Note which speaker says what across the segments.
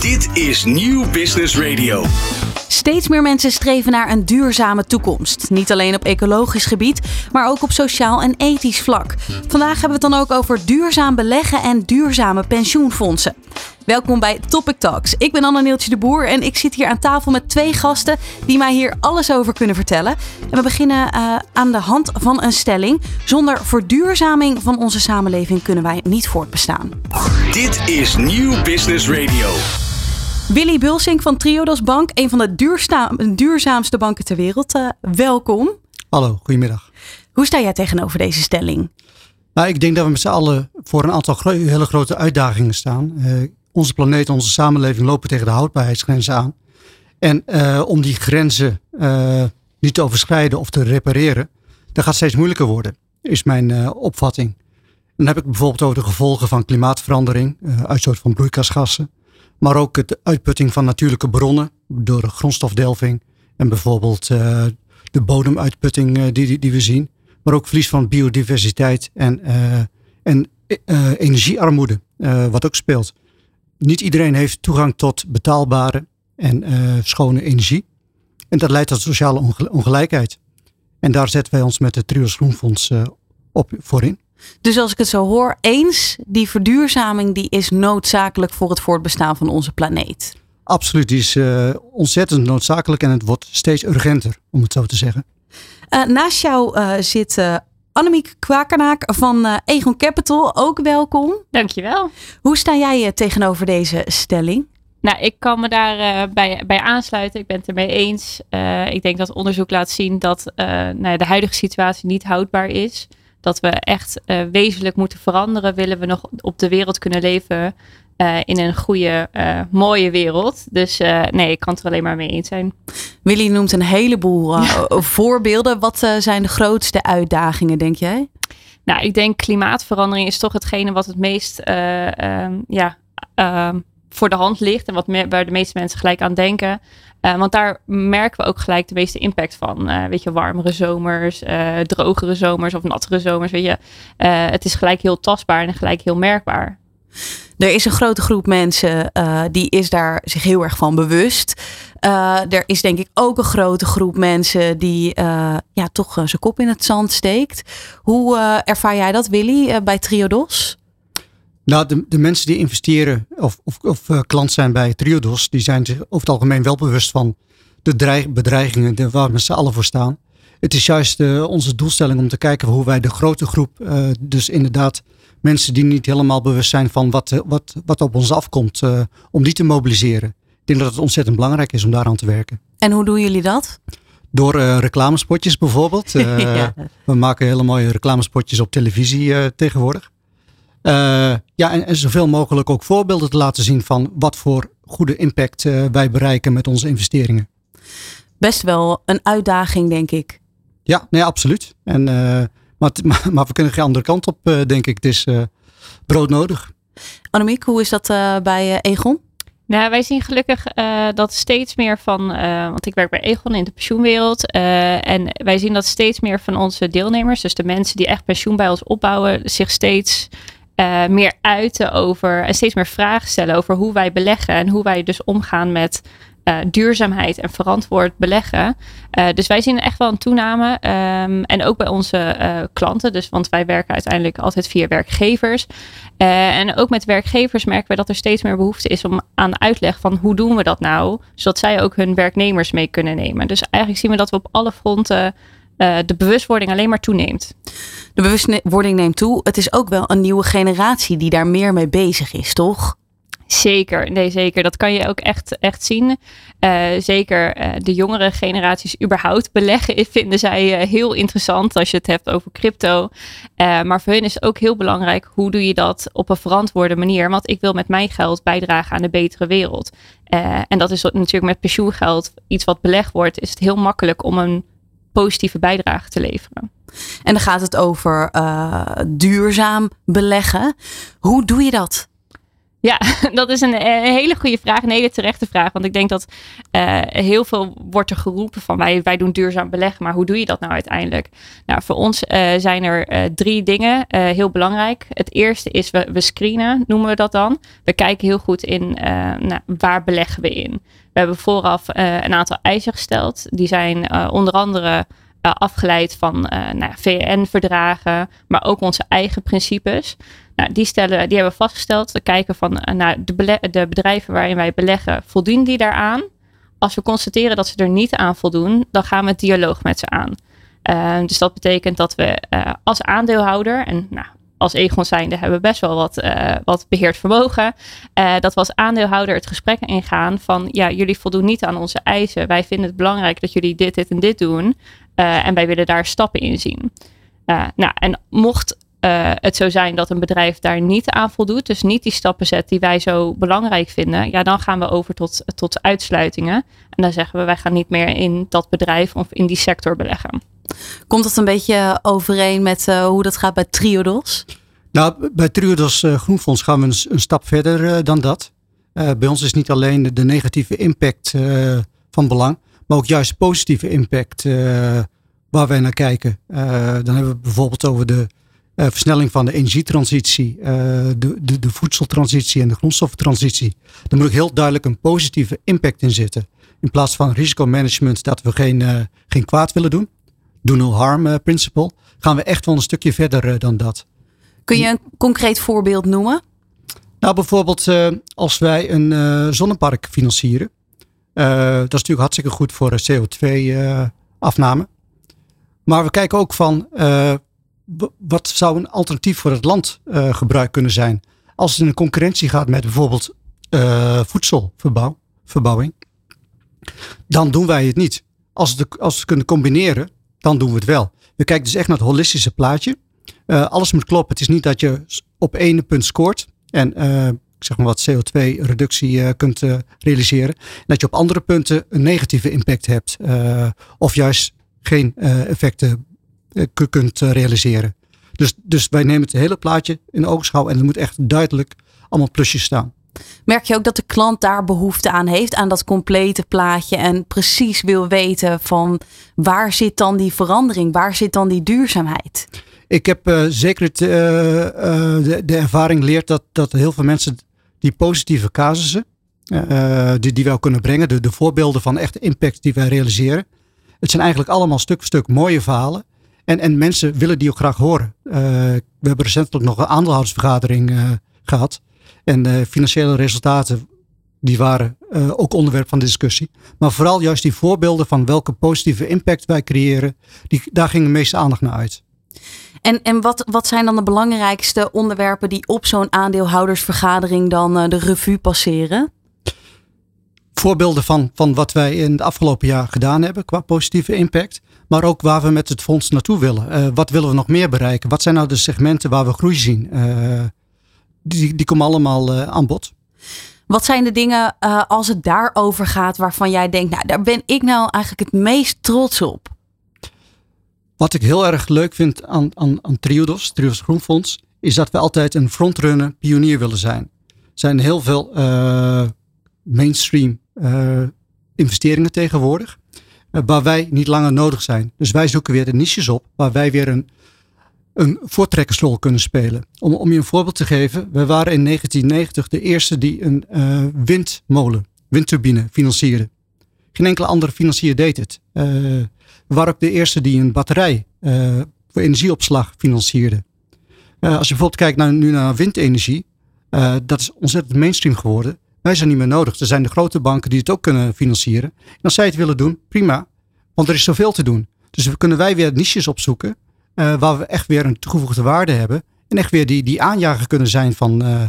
Speaker 1: Dit is Nieuw Business Radio.
Speaker 2: Steeds meer mensen streven naar een duurzame toekomst. Niet alleen op ecologisch gebied, maar ook op sociaal en ethisch vlak. Vandaag hebben we het dan ook over duurzaam beleggen en duurzame pensioenfondsen. Welkom bij Topic Talks. Ik ben Anna Neeltje de Boer en ik zit hier aan tafel met twee gasten die mij hier alles over kunnen vertellen. En we beginnen uh, aan de hand van een stelling. Zonder verduurzaming van onze samenleving kunnen wij niet voortbestaan.
Speaker 1: Dit is Nieuw Business Radio.
Speaker 2: Willy Bulsink van Triodos Bank, een van de duurzaamste banken ter wereld. Uh, welkom.
Speaker 3: Hallo, goedemiddag.
Speaker 2: Hoe sta jij tegenover deze stelling?
Speaker 3: Nou, ik denk dat we met z'n allen voor een aantal gro hele grote uitdagingen staan. Uh, onze planeet, onze samenleving lopen tegen de houdbaarheidsgrenzen aan. En uh, om die grenzen niet te overschrijden of te repareren, dat gaat steeds moeilijker worden, is mijn opvatting. Dan heb ik bijvoorbeeld over de gevolgen van klimaatverandering, uitstoot van broeikasgassen. Maar ook de uitputting van natuurlijke bronnen door grondstofdelving. En bijvoorbeeld uh, de bodemuitputting uh, die, die, we zien. Maar ook verlies van biodiversiteit en, uh, en energiearmoede, wat ook speelt. Niet iedereen heeft toegang tot betaalbare en schone energie. En dat leidt tot sociale ongelijkheid. En daar zetten wij ons met het Trios Groenfonds op voor in.
Speaker 2: Dus als ik het zo hoor, eens, die verduurzaming die is noodzakelijk voor het voortbestaan van onze planeet.
Speaker 3: Absoluut, die is uh, ontzettend noodzakelijk en het wordt steeds urgenter, om het zo te zeggen.
Speaker 2: Uh, naast jou uh, zit Annemiek Kwakernaak van Egon Capital. Ook welkom.
Speaker 4: Dankjewel.
Speaker 2: Hoe sta jij tegenover deze stelling?
Speaker 4: Nou, ik kan me daar uh, bij, bij aansluiten. Ik ben het ermee eens. Uh, ik denk dat onderzoek laat zien dat uh, nou ja, de huidige situatie niet houdbaar is dat we echt uh, wezenlijk moeten veranderen. Willen we nog op de wereld kunnen leven uh, in een goede, uh, mooie wereld. Dus nee, ik kan het er alleen maar mee eens zijn.
Speaker 2: Willy noemt een heleboel voorbeelden. Wat zijn de grootste uitdagingen, denk jij?
Speaker 4: Nou, ik denk klimaatverandering is toch hetgene wat het meest ehm, ja, ehm, voor de hand ligt. En wat waar de meeste mensen gelijk aan denken. Uh, want daar merken we ook gelijk de meeste impact van. Uh, weet je, warmere zomers, uh, drogere zomers of nattere zomers. Weet je, het is gelijk heel tastbaar en gelijk heel merkbaar.
Speaker 2: Er is een grote groep mensen die is daar zich heel erg van bewust. er is denk ik ook een grote groep mensen die ja, toch zijn kop in het zand steekt. Hoe ervaar jij dat, Willy, bij Triodos?
Speaker 3: Nou, de, de mensen die investeren of, of, of uh, klant zijn bij Triodos, die zijn zich over het algemeen wel bewust van de dreig, bedreigingen de, waar we z'n allen voor staan. Het is juist uh, onze doelstelling om te kijken hoe wij de grote groep, uh, dus inderdaad mensen die niet helemaal bewust zijn van wat, wat, wat op ons afkomt, om die te mobiliseren. Ik denk dat het ontzettend belangrijk is om daaraan te werken.
Speaker 2: En hoe doen jullie dat?
Speaker 3: Door reclamespotjes bijvoorbeeld. ja. We maken hele mooie reclamespotjes op televisie tegenwoordig. Uh, ja, en, en, zoveel mogelijk ook voorbeelden te laten zien van wat voor goede impact uh, wij bereiken met onze investeringen.
Speaker 2: Best wel een uitdaging, denk ik.
Speaker 3: Ja, nee, absoluut. En, uh, maar, maar, maar, we kunnen geen andere kant op, denk ik. Het is broodnodig.
Speaker 2: Annemiek, hoe is dat bij Egon?
Speaker 4: Nou, wij zien gelukkig uh, dat steeds meer van, uh, want ik werk bij Egon in de pensioenwereld. Uh, en wij zien dat steeds meer van onze deelnemers, dus de mensen die echt pensioen bij ons opbouwen, zich steeds uh, meer uiten over en steeds meer vragen stellen over hoe wij beleggen en hoe wij dus omgaan met uh, duurzaamheid en verantwoord beleggen. Uh, dus wij zien echt wel een toename. Um, en ook bij onze klanten. Dus, want wij werken uiteindelijk altijd via werkgevers. en ook met werkgevers merken we dat er steeds meer behoefte is om aan uitleg van hoe doen we dat nou, zodat zij ook hun werknemers mee kunnen nemen. Dus eigenlijk zien we dat we op alle fronten uh, de bewustwording alleen maar toeneemt.
Speaker 2: De bewustwording neemt toe. Het is ook wel een nieuwe generatie die daar meer mee bezig is, toch?
Speaker 4: Zeker, nee zeker. Dat kan je ook echt, echt zien. Uh, zeker uh, de jongere generaties überhaupt beleggen vinden zij uh, heel interessant als je het hebt over crypto. maar voor hun is het ook heel belangrijk hoe doe je dat op een verantwoorde manier. Want ik wil met mijn geld bijdragen aan een betere wereld. en dat is natuurlijk met pensioengeld iets wat belegd wordt. Is het heel makkelijk om een positieve bijdrage te leveren.
Speaker 2: En dan gaat het over uh, duurzaam beleggen. Hoe doe je dat?
Speaker 4: Ja, dat is een, hele goede vraag, een hele terechte vraag. Want ik denk dat uh, heel veel wordt er geroepen van wij, wij doen duurzaam beleggen, maar hoe doe je dat nou uiteindelijk? Nou, voor ons uh, zijn er drie dingen heel belangrijk. Het eerste is we, we screenen, noemen we dat dan. We kijken heel goed in nou, waar beleggen we in. We hebben vooraf een aantal eisen gesteld. Die zijn onder andere afgeleid van nou, VN-verdragen, maar ook onze eigen principes. Nou, die, stellen, die hebben we vastgesteld. We kijken van uh, naar de, de, bedrijven waarin wij beleggen, voldoen die daaraan? Als we constateren dat ze er niet aan voldoen, dan gaan we het dialoog met ze aan. Uh, dus dat betekent dat we uh, als aandeelhouder, en nou, als Egon zijnde hebben we best wel wat, wat beheerd vermogen, dat we als aandeelhouder het gesprek ingaan van ja, jullie voldoen niet aan onze eisen. Wij vinden het belangrijk dat jullie dit, dit en dit doen. en wij willen daar stappen in zien. nou, en mocht uh, het zou zijn dat een bedrijf daar niet aan voldoet, dus niet die stappen zet die wij zo belangrijk vinden, ja, dan gaan we over tot, tot uitsluitingen. En dan zeggen we, wij gaan niet meer in dat bedrijf of in die sector beleggen.
Speaker 2: Komt dat een beetje overeen met uh, hoe dat gaat bij Triodos?
Speaker 3: Nou, bij Triodos uh, Groenfonds gaan we een, een stap verder dan dat. bij ons is niet alleen de, negatieve impact van belang, maar ook juist positieve impact waar wij naar kijken. dan hebben we bijvoorbeeld over de uh, versnelling van de energietransitie, uh, de, de, de, voedseltransitie en de grondstoffentransitie. Daar moet ook heel duidelijk een positieve impact in zitten. In plaats van risicomanagement dat we geen, uh, geen kwaad willen doen. Do no harm principle. Gaan we echt wel een stukje verder dan dat.
Speaker 2: Kun je een concreet voorbeeld noemen?
Speaker 3: Nou, bijvoorbeeld als wij een zonnepark financieren. dat is natuurlijk hartstikke goed voor CO2-afname. maar we kijken ook van wat zou een alternatief voor het land uh, gebruik kunnen zijn? Als het in een concurrentie gaat met bijvoorbeeld uh, voedselverbouwing, dan doen wij het niet. Als, als we het kunnen combineren, dan doen we het wel. We kijken dus echt naar het holistische plaatje. Uh, alles moet kloppen. Het is niet dat je op één punt scoort en zeg maar wat CO2-reductie kunt realiseren. En dat je op andere punten een negatieve impact hebt. of juist geen effecten eh, kunt eh, realiseren. Dus, dus wij nemen het hele plaatje in oogschouw en er moet echt duidelijk allemaal plusjes staan.
Speaker 2: Merk je ook dat de klant daar behoefte aan heeft, aan dat complete plaatje en precies wil weten van waar zit dan die verandering, waar zit dan die duurzaamheid?
Speaker 3: Ik heb uh, zeker het, uh, uh, de, de, ervaring leert dat, dat heel veel mensen die positieve casussen, die, die wij kunnen brengen, de, de voorbeelden van echte impact die wij realiseren, het zijn eigenlijk allemaal stuk voor stuk mooie verhalen en, en mensen willen die ook graag horen. Uh, we hebben recentelijk nog een aandeelhoudersvergadering uh, gehad. En uh, financiële resultaten, die waren ook onderwerp van discussie. Maar vooral juist die voorbeelden van welke positieve impact wij creëren, die, daar ging de meeste aandacht naar uit.
Speaker 2: En, en wat, wat zijn dan de belangrijkste onderwerpen die op zo'n aandeelhoudersvergadering dan de revue passeren?
Speaker 3: Voorbeelden van, van wat wij in het afgelopen jaar gedaan hebben qua positieve impact maar ook waar we met het fonds naartoe willen. Uh, wat willen we nog meer bereiken? Wat zijn nou de segmenten waar we groei zien? Uh, die, die komen allemaal uh, aan bod.
Speaker 2: Wat zijn de dingen als het daarover gaat waarvan jij denkt, nou daar ben ik nou eigenlijk het meest trots op?
Speaker 3: Wat ik heel erg leuk vind aan, aan, aan Triodos, Triodos Groenfonds, is dat we altijd een frontrunner, pionier willen zijn. Er zijn heel veel mainstream investeringen tegenwoordig. Eh, waar wij niet langer nodig zijn. Dus wij zoeken weer de niches op waar wij weer een, een voortrekkersrol kunnen spelen. Om, om je een voorbeeld te geven, we waren in 1990 de eerste die een uh, windmolen, windturbine financierde. Geen enkele andere financier deed het. Uh, we waren ook de eerste die een batterij voor energieopslag financierde. als je bijvoorbeeld kijkt naar, nu naar windenergie, dat is ontzettend mainstream geworden. Wij zijn niet meer nodig. Er zijn de grote banken die het ook kunnen financieren. En als zij het willen doen, prima. Want er is zoveel te doen. Dus we kunnen wij weer niches opzoeken. Uh, waar we echt weer een toegevoegde waarde hebben. En echt weer die, die aanjager kunnen zijn van, uh,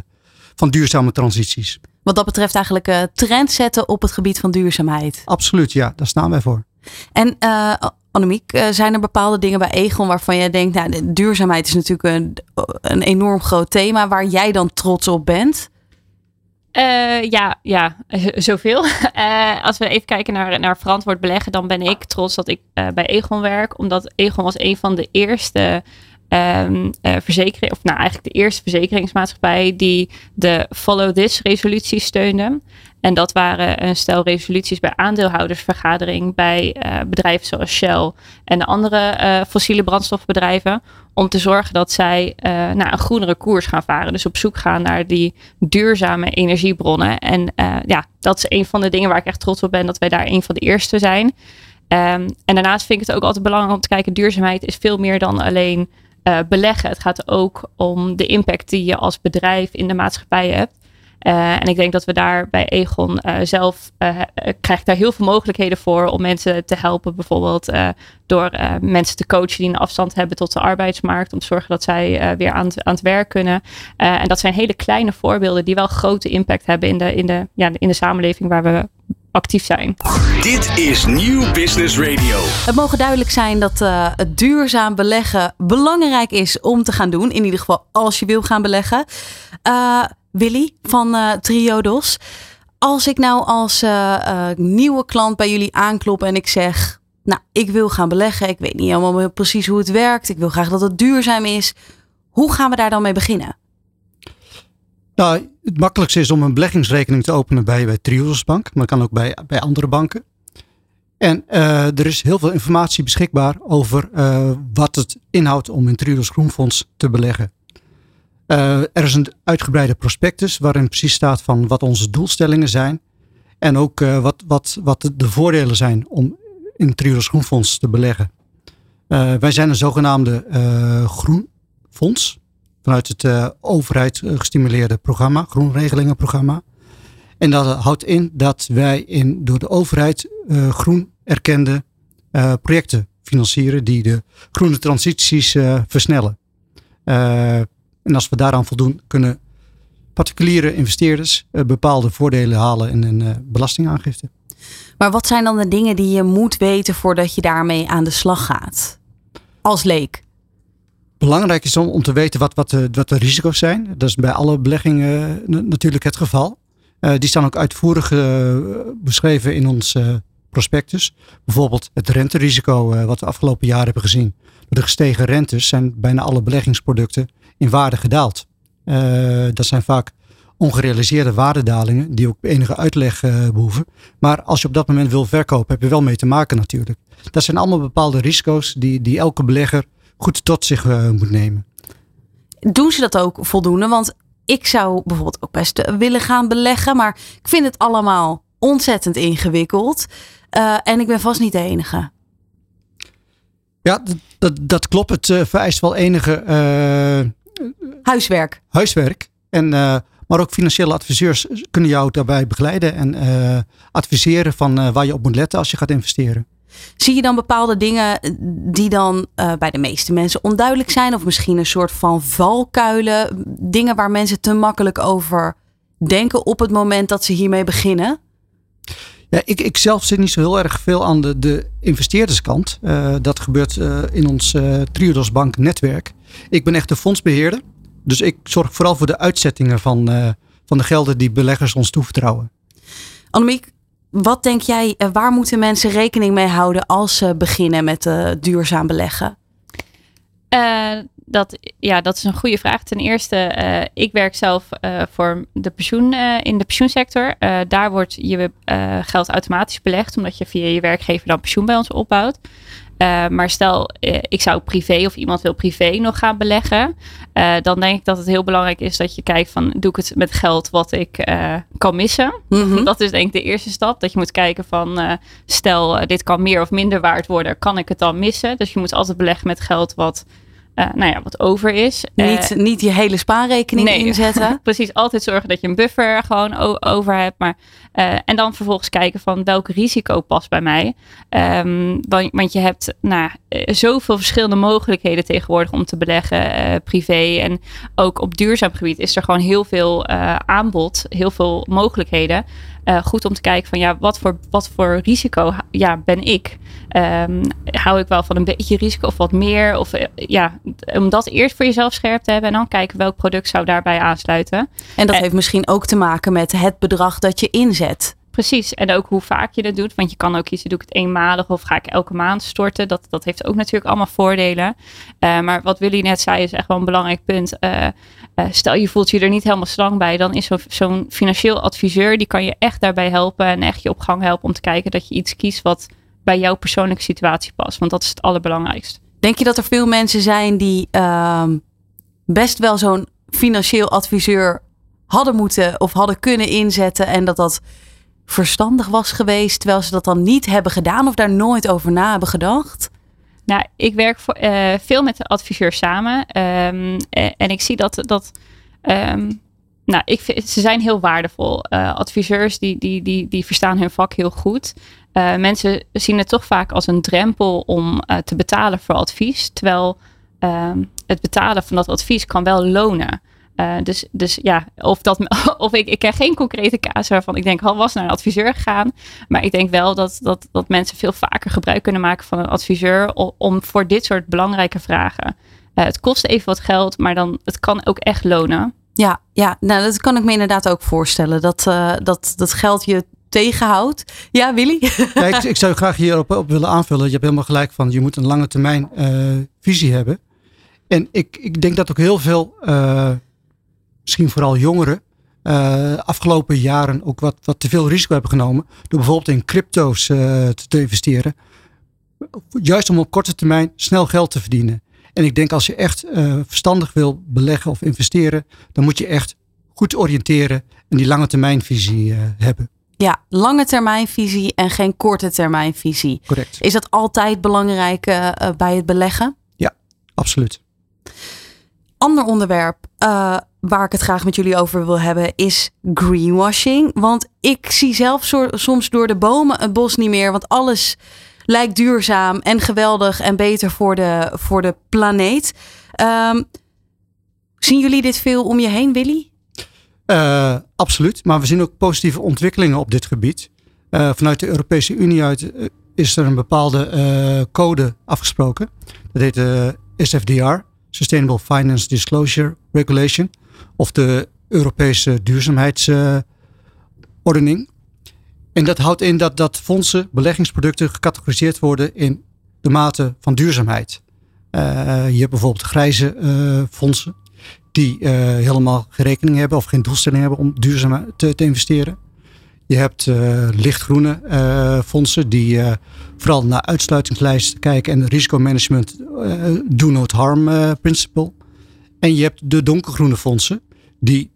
Speaker 3: van duurzame transities.
Speaker 2: Wat dat betreft eigenlijk uh, trend zetten op het gebied van duurzaamheid.
Speaker 3: Absoluut, ja. Daar staan wij voor.
Speaker 2: En Annemiek, zijn er bepaalde dingen bij Egon waarvan jij denkt, nou, duurzaamheid is natuurlijk een, een enorm groot thema waar jij dan trots op bent?
Speaker 4: Uh, ja, ja, zoveel. Uh, als we even kijken naar, naar verantwoord beleggen, dan ben ik trots dat ik bij Egon werk. Omdat Egon was een van de eerste um, verzekering, of nou eigenlijk de eerste verzekeringsmaatschappij die de Follow This resolutie steunde. En dat waren een stel resoluties bij aandeelhoudersvergadering bij uh, bedrijven zoals Shell en de andere uh, fossiele brandstofbedrijven. Om te zorgen dat zij uh, naar een groenere koers gaan varen. Dus op zoek gaan naar die duurzame energiebronnen. En ja, dat is een van de dingen waar ik echt trots op ben dat wij daar een van de eerste zijn. Um, en daarnaast vind ik het ook altijd belangrijk om te kijken, duurzaamheid is veel meer dan alleen beleggen. Het gaat ook om de impact die je als bedrijf in de maatschappij hebt. Uh, en ik denk dat we daar bij Egon uh, zelf uh, krijgt daar heel veel mogelijkheden voor om mensen te helpen. Bijvoorbeeld door mensen te coachen die een afstand hebben tot de arbeidsmarkt. Om te zorgen dat zij weer aan, aan het werk kunnen. en dat zijn hele kleine voorbeelden die wel grote impact hebben in de, in de, ja, in de samenleving waar we actief zijn.
Speaker 1: Dit is Nieuw Business Radio.
Speaker 2: Het mogen duidelijk zijn dat het duurzaam beleggen belangrijk is om te gaan doen. In ieder geval als je wil gaan beleggen. Willy van uh, Triodos. Als ik nou als uh, uh, nieuwe klant bij jullie aanklop en ik zeg, nou, ik wil gaan beleggen, ik weet niet helemaal precies hoe het werkt, ik wil graag dat het duurzaam is. Hoe gaan we daar dan mee beginnen?
Speaker 3: Nou, het makkelijkste is om een beleggingsrekening te openen bij, bij Triodos Bank, maar kan ook bij, bij andere banken. En er is heel veel informatie beschikbaar over wat het inhoudt om in Triodos Groenfonds te beleggen. Uh, er is een uitgebreide prospectus waarin precies staat van wat onze doelstellingen zijn. En ook uh, wat, wat, wat de voordelen zijn om in Triodos Groenfonds te beleggen. Uh, wij zijn een zogenaamde groenfonds. Vanuit het overheid gestimuleerde programma, groenregelingenprogramma. En dat houdt in dat wij in door de overheid groen erkende projecten financieren die de groene transities versnellen. En als we daaraan voldoen, kunnen particuliere investeerders uh, bepaalde voordelen halen in een uh, belastingaangifte.
Speaker 2: Maar wat zijn dan de dingen die je moet weten voordat je daarmee aan de slag gaat? Als leek.
Speaker 3: Belangrijk is om, om te weten wat, wat, de, wat de risico's zijn. Dat is bij alle beleggingen uh, natuurlijk het geval. die staan ook uitvoerig beschreven in ons prospectus. Bijvoorbeeld het renterisico wat we afgelopen jaar hebben gezien. Door de gestegen rentes zijn bijna alle beleggingsproducten in waarde gedaald. Uh, dat zijn vaak ongerealiseerde waardedalingen die ook enige uitleg uh, behoeven. Maar als je op dat moment wil verkopen, heb je wel mee te maken natuurlijk. Dat zijn allemaal bepaalde risico's die, die elke belegger goed tot zich uh, moet nemen.
Speaker 2: Doen ze dat ook voldoende? Want ik zou bijvoorbeeld ook best willen gaan beleggen, maar ik vind het allemaal ontzettend ingewikkeld. en ik ben vast niet de enige.
Speaker 3: Ja, dat, dat, dat klopt. Het vereist wel enige
Speaker 2: Huiswerk.
Speaker 3: Huiswerk. En, uh, maar ook financiële adviseurs kunnen jou daarbij begeleiden en uh, adviseren van uh, waar je op moet letten als je gaat investeren.
Speaker 2: Zie je dan bepaalde dingen die dan bij de meeste mensen onduidelijk zijn? Of misschien een soort van valkuilen? Dingen waar mensen te makkelijk over denken op het moment dat ze hiermee beginnen?
Speaker 3: Ja, ik, ik zelf zit niet zo heel erg veel aan de, de investeerderskant. Uh, dat gebeurt uh, in ons uh, Triodos Bank netwerk. Ik ben echt de fondsbeheerder. Dus ik zorg vooral voor de uitzettingen van, van de gelden die beleggers ons toevertrouwen.
Speaker 2: Annemiek, wat denk jij, waar moeten mensen rekening mee houden als ze beginnen met duurzaam beleggen?
Speaker 4: Dat, ja, dat is een goede vraag. Ten eerste, uh, ik werk zelf uh, voor de pensioen, uh, in de pensioensector. daar wordt je geld automatisch belegd, omdat je via je werkgever dan pensioen bij ons opbouwt. maar stel, ik zou privé of iemand wil privé nog gaan beleggen. dan denk ik dat het heel belangrijk is dat je kijkt van, doe ik het met geld wat ik kan missen? Mm -hmm. Dat is denk ik de eerste stap. Dat je moet kijken van, stel, dit kan meer of minder waard worden. Kan ik het dan missen? Dus je moet altijd beleggen met geld wat nou ja, wat over is.
Speaker 2: Niet, uh, niet je hele spaarrekening nee, inzetten.
Speaker 4: precies, altijd zorgen dat je een buffer gewoon over hebt. Maar, uh, en dan vervolgens kijken van welk risico past bij mij. Um, want, want, je hebt nou, zoveel verschillende mogelijkheden tegenwoordig om te beleggen privé. En ook op duurzaam gebied is er gewoon heel veel aanbod, heel veel mogelijkheden. Goed om te kijken van ja, wat voor, wat voor risico ja, ben ik? Um, hou ik wel van een beetje risico of wat meer? Of ja, om dat eerst voor jezelf scherp te hebben en dan kijken welk product zou daarbij aansluiten.
Speaker 2: En dat heeft misschien ook te maken met het bedrag dat je inzet.
Speaker 4: Precies, en ook hoe vaak je dat doet. Want je kan ook kiezen, doe ik het eenmalig of ga ik elke maand storten. Dat, dat heeft ook natuurlijk allemaal voordelen. Uh, maar wat Willy net zei is echt wel een belangrijk punt. Uh, uh, stel je voelt je er niet helemaal slang bij. Dan is zo'n financieel adviseur, die kan je echt daarbij helpen. En echt je op gang helpen om te kijken dat je iets kiest wat bij jouw persoonlijke situatie past. Want dat is het allerbelangrijkste.
Speaker 2: Denk je dat er veel mensen zijn die ehm, best wel zo'n financieel adviseur hadden moeten of hadden kunnen inzetten en dat dat verstandig was geweest, terwijl ze dat dan niet hebben gedaan of daar nooit over na hebben gedacht?
Speaker 4: Nou, ik werk uh, veel met de adviseur samen um, en ik zie dat, dat um, nou, ik vind, ze zijn heel waardevol. Uh, adviseurs die, die, die, die verstaan hun vak heel goed. Mensen zien het toch vaak als een drempel om te betalen voor advies. Terwijl ehm, het betalen van dat advies kan wel lonen. Uh, dus, dus ja, of, dat, of ik, ik ken geen concrete casus waarvan ik denk, al was naar een adviseur gegaan. Maar ik denk wel dat, dat, dat mensen veel vaker gebruik kunnen maken van een adviseur om, om voor dit soort belangrijke vragen. Uh, het kost even wat geld, maar dan, het kan ook echt lonen.
Speaker 2: Ja, ja nou, dat kan ik me inderdaad ook voorstellen. Dat, uh, dat, dat geld je tegenhoudt. Ja, Willy?
Speaker 3: Ja, ik, ik, zou graag hierop op willen aanvullen. Je hebt helemaal gelijk van, je moet een lange termijn visie hebben. En ik, ik denk dat ook heel veel misschien vooral jongeren, uh, afgelopen jaren ook wat, wat te veel risico hebben genomen. Door bijvoorbeeld in crypto's uh, te, te, investeren. Juist om op korte termijn snel geld te verdienen. En ik denk als je echt uh, verstandig wil beleggen of investeren, dan moet je echt goed oriënteren en die lange termijnvisie hebben.
Speaker 2: Ja, lange termijnvisie en geen korte termijnvisie.
Speaker 3: Correct.
Speaker 2: Is dat altijd belangrijk bij het beleggen?
Speaker 3: Ja, absoluut.
Speaker 2: Ander onderwerp waar ik het graag met jullie over wil hebben, is greenwashing. Want ik zie zelf soms door de bomen het bos niet meer. Want alles lijkt duurzaam en geweldig en beter voor de, voor de planeet. Um, zien jullie dit veel om je heen, Willy?
Speaker 3: Uh, absoluut. Maar we zien ook positieve ontwikkelingen op dit gebied. Uh, vanuit de Europese Unie uit uh, is er een bepaalde code afgesproken. Dat heet de SFDR, Sustainable Finance Disclosure Regulation of de Europese duurzaamheidsordening. en dat houdt in dat, dat fondsen, beleggingsproducten gecategoriseerd worden in de mate van duurzaamheid. Uh, je hebt bijvoorbeeld grijze uh, fondsen die uh, helemaal geen rekening hebben of geen doelstelling hebben om duurzaam te, te investeren. Je hebt lichtgroene fondsen die vooral naar uitsluitingslijsten kijken en risicomanagement do not harm principle. En je hebt de donkergroene fondsen, die,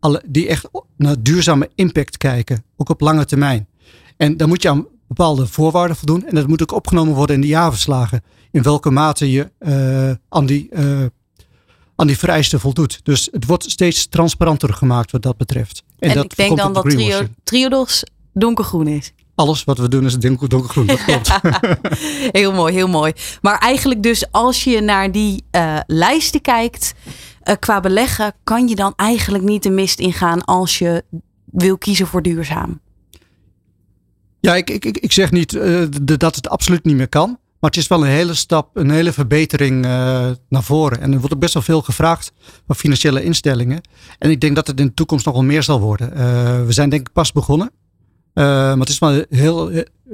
Speaker 3: alle, die echt naar duurzame impact kijken, ook op lange termijn. En dan moet je aan bepaalde voorwaarden voldoen. En dat moet ook opgenomen worden in de jaarverslagen. In welke mate je uh, aan, die, uh, aan die vereisten voldoet. Dus het wordt steeds transparanter gemaakt wat dat betreft.
Speaker 2: En, en dat ik denk dan dat trio, Triodos donkergroen is
Speaker 3: alles wat we doen is donkergroen. Dat klopt.
Speaker 2: heel mooi, heel mooi. Maar eigenlijk dus als je naar die uh, lijsten kijkt uh, qua beleggen, kan je dan eigenlijk niet de mist ingaan als je wil kiezen voor duurzaam.
Speaker 3: Ja, ik, ik, ik zeg niet uh, dat het absoluut niet meer kan. Maar het is wel een hele stap, een hele verbetering naar voren. En er wordt ook best wel veel gevraagd van financiële instellingen. En ik denk dat het in de toekomst nog wel meer zal worden. we zijn denk ik pas begonnen. Uh, maar het is wel heel,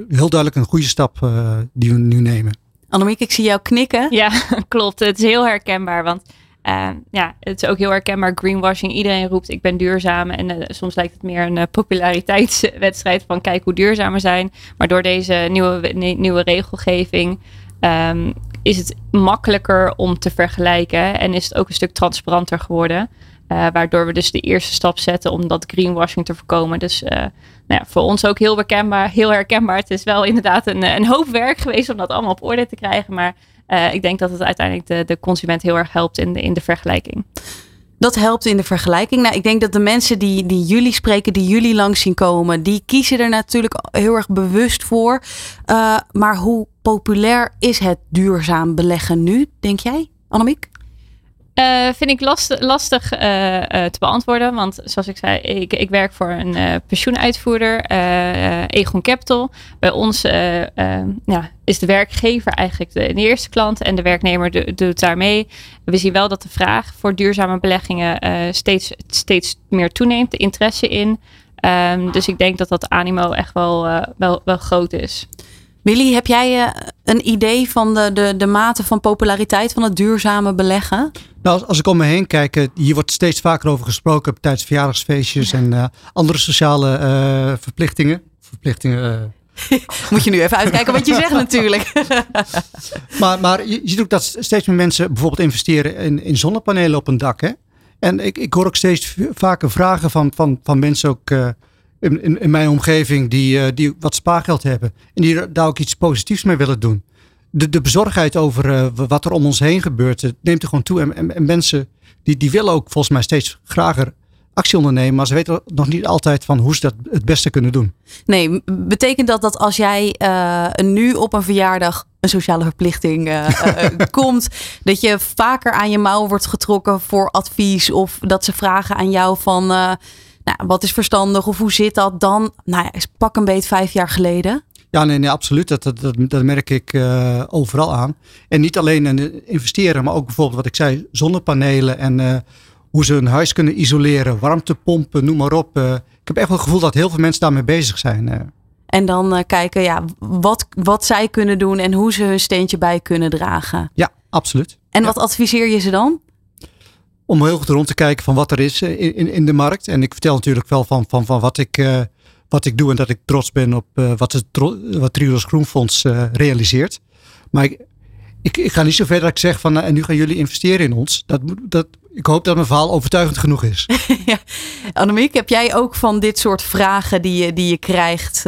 Speaker 3: heel duidelijk een goede stap uh, die we nu nemen.
Speaker 2: Annemiek, ik zie jou knikken.
Speaker 4: Ja, klopt. Het is heel herkenbaar. Want uh, ja, het is ook heel herkenbaar. Greenwashing. Iedereen roept ik ben duurzaam. En soms lijkt het meer een populariteitswedstrijd van kijk hoe duurzaam we zijn. Maar door deze nieuwe, nieuwe regelgeving um, is het makkelijker om te vergelijken. En is het ook een stuk transparanter geworden. Waardoor we dus de eerste stap zetten om dat greenwashing te voorkomen. Dus nou ja, voor ons ook heel herkenbaar, heel herkenbaar. Het is wel inderdaad een, een hoop werk geweest om dat allemaal op orde te krijgen. Maar uh, ik denk dat het uiteindelijk de, de consument heel erg helpt in de, in de vergelijking.
Speaker 2: Dat helpt in de vergelijking. Nou, ik denk dat de mensen die, die jullie spreken, die jullie langs zien komen, die kiezen er natuurlijk heel erg bewust voor. maar hoe populair is het duurzaam beleggen nu, denk jij, Annemiek?
Speaker 4: Uh, vind ik last, lastig uh, uh, te beantwoorden. Want zoals ik zei, ik, ik werk voor een pensioenuitvoerder, Egon Capital. Bij ons ja, is de werkgever eigenlijk de, de, eerste klant en de werknemer doet daar mee. We zien wel dat de vraag voor duurzame beleggingen steeds, steeds meer toeneemt, de interesse in. Ehm, dus ik denk dat dat animo echt wel, wel, wel groot is.
Speaker 2: Willy, heb jij uh, een idee van de, de, de mate van populariteit van het duurzame beleggen?
Speaker 3: Nou, als, als ik om me heen kijk, hier wordt steeds vaker over gesproken tijdens verjaardagsfeestjes en uh, andere sociale verplichtingen. Verplichtingen
Speaker 2: Moet je nu even uitkijken wat je zegt natuurlijk.
Speaker 3: maar maar je, ziet ook dat steeds meer mensen bijvoorbeeld investeren in, in zonnepanelen op een dak. Hè? En ik, ik hoor ook steeds vaker vragen van, van, van mensen ook in, in, in, mijn omgeving die, uh, die wat spaargeld hebben. En die daar ook iets positiefs mee willen doen. De, de bezorgdheid over uh, wat er om ons heen gebeurt, neemt er gewoon toe. En, en, en, mensen die, die willen ook volgens mij steeds grager actie ondernemen, maar ze weten nog niet altijd van hoe ze dat het beste kunnen doen.
Speaker 2: Nee, betekent dat dat als jij uh, nu op een verjaardag een sociale verplichting uh, uh, komt, dat je vaker aan je mouw wordt getrokken voor advies of dat ze vragen aan jou van, nou, wat is verstandig of hoe zit dat dan? Nou ja, pak een beet vijf jaar geleden.
Speaker 3: Ja, nee, nee absoluut. Dat, dat, dat, merk ik uh, overal aan. En niet alleen in investeren, maar ook bijvoorbeeld wat ik zei, zonnepanelen en uh, hoe ze hun huis kunnen isoleren, warmtepompen, noem maar op. Uh, ik heb echt wel het gevoel dat heel veel mensen daarmee bezig zijn.
Speaker 2: En dan kijken ja, wat, wat zij kunnen doen en hoe ze hun steentje bij kunnen dragen.
Speaker 3: Ja, absoluut.
Speaker 2: En
Speaker 3: ja.
Speaker 2: wat adviseer je ze dan?
Speaker 3: Om heel goed rond te kijken van wat er is in, in, in de markt. En ik vertel natuurlijk wel van, van, van wat ik wat ik doe en dat ik trots ben op uh, wat, het, wat Triodos Groenfonds realiseert. Maar ik, ik, ga niet zo ver dat ik zeg van uh, en nu gaan jullie investeren in ons. Dat, dat, ik hoop dat mijn verhaal overtuigend genoeg is.
Speaker 2: ja. Annemiek, heb jij ook van dit soort vragen die je, die je krijgt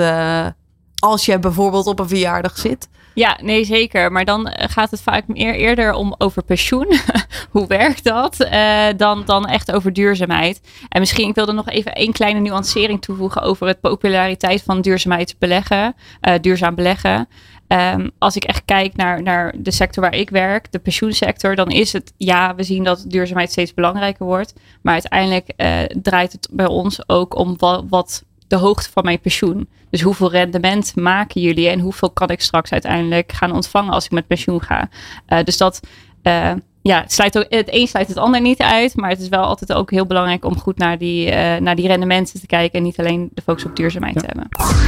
Speaker 2: als je bijvoorbeeld op een verjaardag zit?
Speaker 4: Ja, nee, zeker. Maar dan gaat het vaak meer eerder om over pensioen. Hoe werkt dat? Uh, dan, dan echt over duurzaamheid. En misschien, ik wilde nog even één kleine nuancering toevoegen over het populariteit van duurzaamheid beleggen, uh, duurzaam beleggen. Um, als ik echt kijk naar, naar de sector waar ik werk, de pensioensector, dan is het ja, we zien dat duurzaamheid steeds belangrijker wordt. Maar uiteindelijk draait het bij ons ook om wat, wat de hoogte van mijn pensioen. Dus hoeveel rendement maken jullie en hoeveel kan ik straks uiteindelijk gaan ontvangen als ik met pensioen ga. Uh, dus dat, uh, ja, het, sluit ook, het een sluit het ander niet uit, maar het is wel altijd ook heel belangrijk om goed naar die, uh, naar die rendementen te kijken en niet alleen de focus op duurzaamheid ja. te hebben.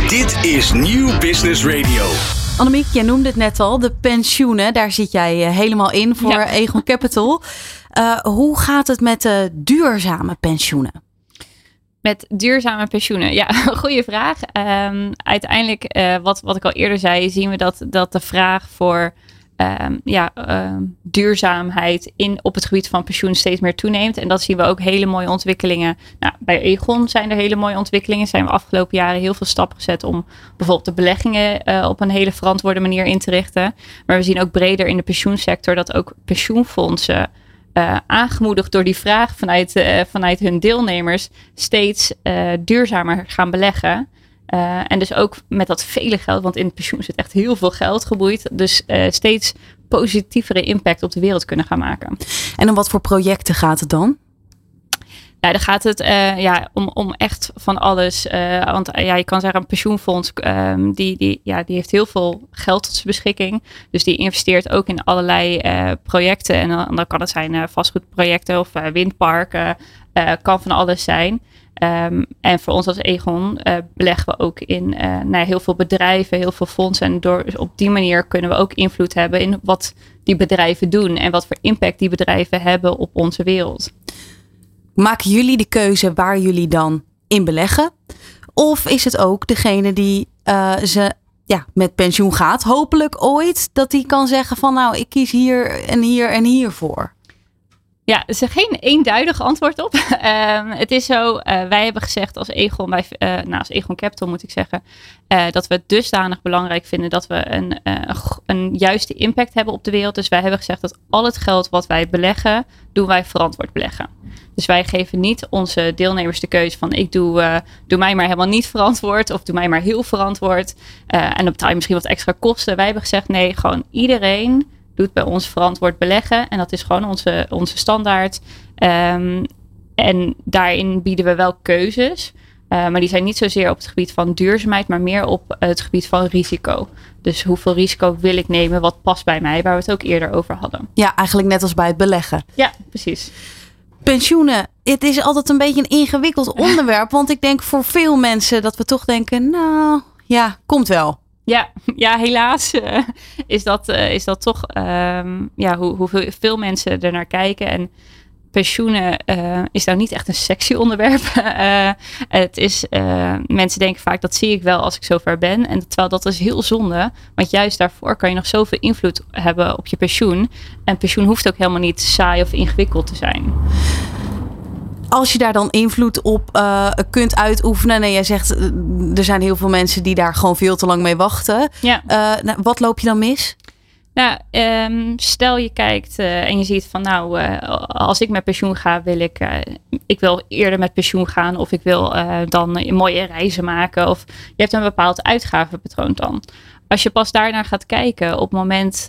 Speaker 1: Dit is Nieuw Business Radio.
Speaker 2: Annemiek, jij noemde het net al, de pensioenen, daar zit jij helemaal in voor ja. Egon Capital. hoe gaat het met de duurzame pensioenen?
Speaker 4: Met duurzame pensioenen? Ja, goede vraag. Um, uiteindelijk, uh, wat, wat ik al eerder zei, zien we dat, dat de vraag voor um, ja, um, duurzaamheid in, op het gebied van pensioen steeds meer toeneemt. En dat zien we ook hele mooie ontwikkelingen. Nou, bij Egon zijn er hele mooie ontwikkelingen. Zijn we afgelopen jaren heel veel stappen gezet om bijvoorbeeld de beleggingen uh, op een hele verantwoorde manier in te richten. Maar we zien ook breder in de pensioensector dat ook pensioenfondsen uh, aangemoedigd door die vraag vanuit, uh, vanuit hun deelnemers steeds uh, duurzamer gaan beleggen. en dus ook met dat vele geld, want in het pensioen zit echt heel veel geld geboeid. Dus steeds positievere impact op de wereld kunnen gaan maken.
Speaker 2: En om wat voor projecten gaat het dan?
Speaker 4: Ja, dan gaat het uh, ja, om, om echt van alles. Uh, want uh, ja, je kan zeggen, een pensioenfonds um, die, die, ja, die heeft heel veel geld tot zijn beschikking. Dus die investeert ook in allerlei projecten. En dan, kan het zijn vastgoedprojecten of windparken. kan van alles zijn. Um, en voor ons als Egon beleggen we ook in nou, heel veel bedrijven, heel veel fondsen. En door, op die manier kunnen we ook invloed hebben in wat die bedrijven doen. En wat voor impact die bedrijven hebben op onze wereld.
Speaker 2: Maken jullie de keuze waar jullie dan in beleggen? Of is het ook degene die uh, ze ja, met pensioen gaat, hopelijk ooit, dat die kan zeggen van nou, ik kies hier en hier en hier voor?
Speaker 4: Ja, er is geen eenduidig antwoord op. um, het is zo, uh, wij hebben gezegd als Egon, wij, uh, nou als Egon Capital moet ik zeggen, uh, dat we het dusdanig belangrijk vinden dat we een, een juiste impact hebben op de wereld. Dus wij hebben gezegd dat al het geld wat wij beleggen, doen wij verantwoord beleggen. Dus wij geven niet onze deelnemers de keuze van ik doe, doe mij maar helemaal niet verantwoord of doe mij maar heel verantwoord. en dan betaal je misschien wat extra kosten. Wij hebben gezegd nee, gewoon iedereen doet bij ons verantwoord beleggen. En dat is gewoon onze, onze standaard. Um, en daarin bieden we wel keuzes. Uh, maar die zijn niet zozeer op het gebied van duurzaamheid, maar meer op het gebied van risico. Dus hoeveel risico wil ik nemen, wat past bij mij, waar we het ook eerder over hadden.
Speaker 2: Ja, eigenlijk net als bij het beleggen.
Speaker 4: Ja, precies.
Speaker 2: pensioenen. Het is altijd een beetje een ingewikkeld onderwerp. Want ik denk voor veel mensen dat we toch denken, nou ja, komt wel.
Speaker 4: Ja, ja helaas uh, is, dat, uh, is dat toch um, ja, hoe, hoeveel veel mensen er naar kijken. En pensioenen uh, is nou niet echt een sexy onderwerp. het is, mensen denken vaak dat zie ik wel als ik zover ben. En terwijl dat is heel zonde. Want juist daarvoor kan je nog zoveel invloed hebben op je pensioen. En pensioen hoeft ook helemaal niet saai of ingewikkeld te zijn
Speaker 2: als je daar dan invloed op uh, kunt uitoefenen. En jij zegt, uh, er zijn heel veel mensen die daar gewoon veel te lang mee wachten.
Speaker 4: Ja.
Speaker 2: Uh, nou, wat loop je dan mis?
Speaker 4: Nou, um, stel je kijkt en je ziet van nou, als ik met pensioen ga, wil ik, ik wil eerder met pensioen gaan. Of ik wil dan mooie reizen maken. Of je hebt een bepaald uitgavenpatroon dan als je pas daarnaar gaat kijken op het moment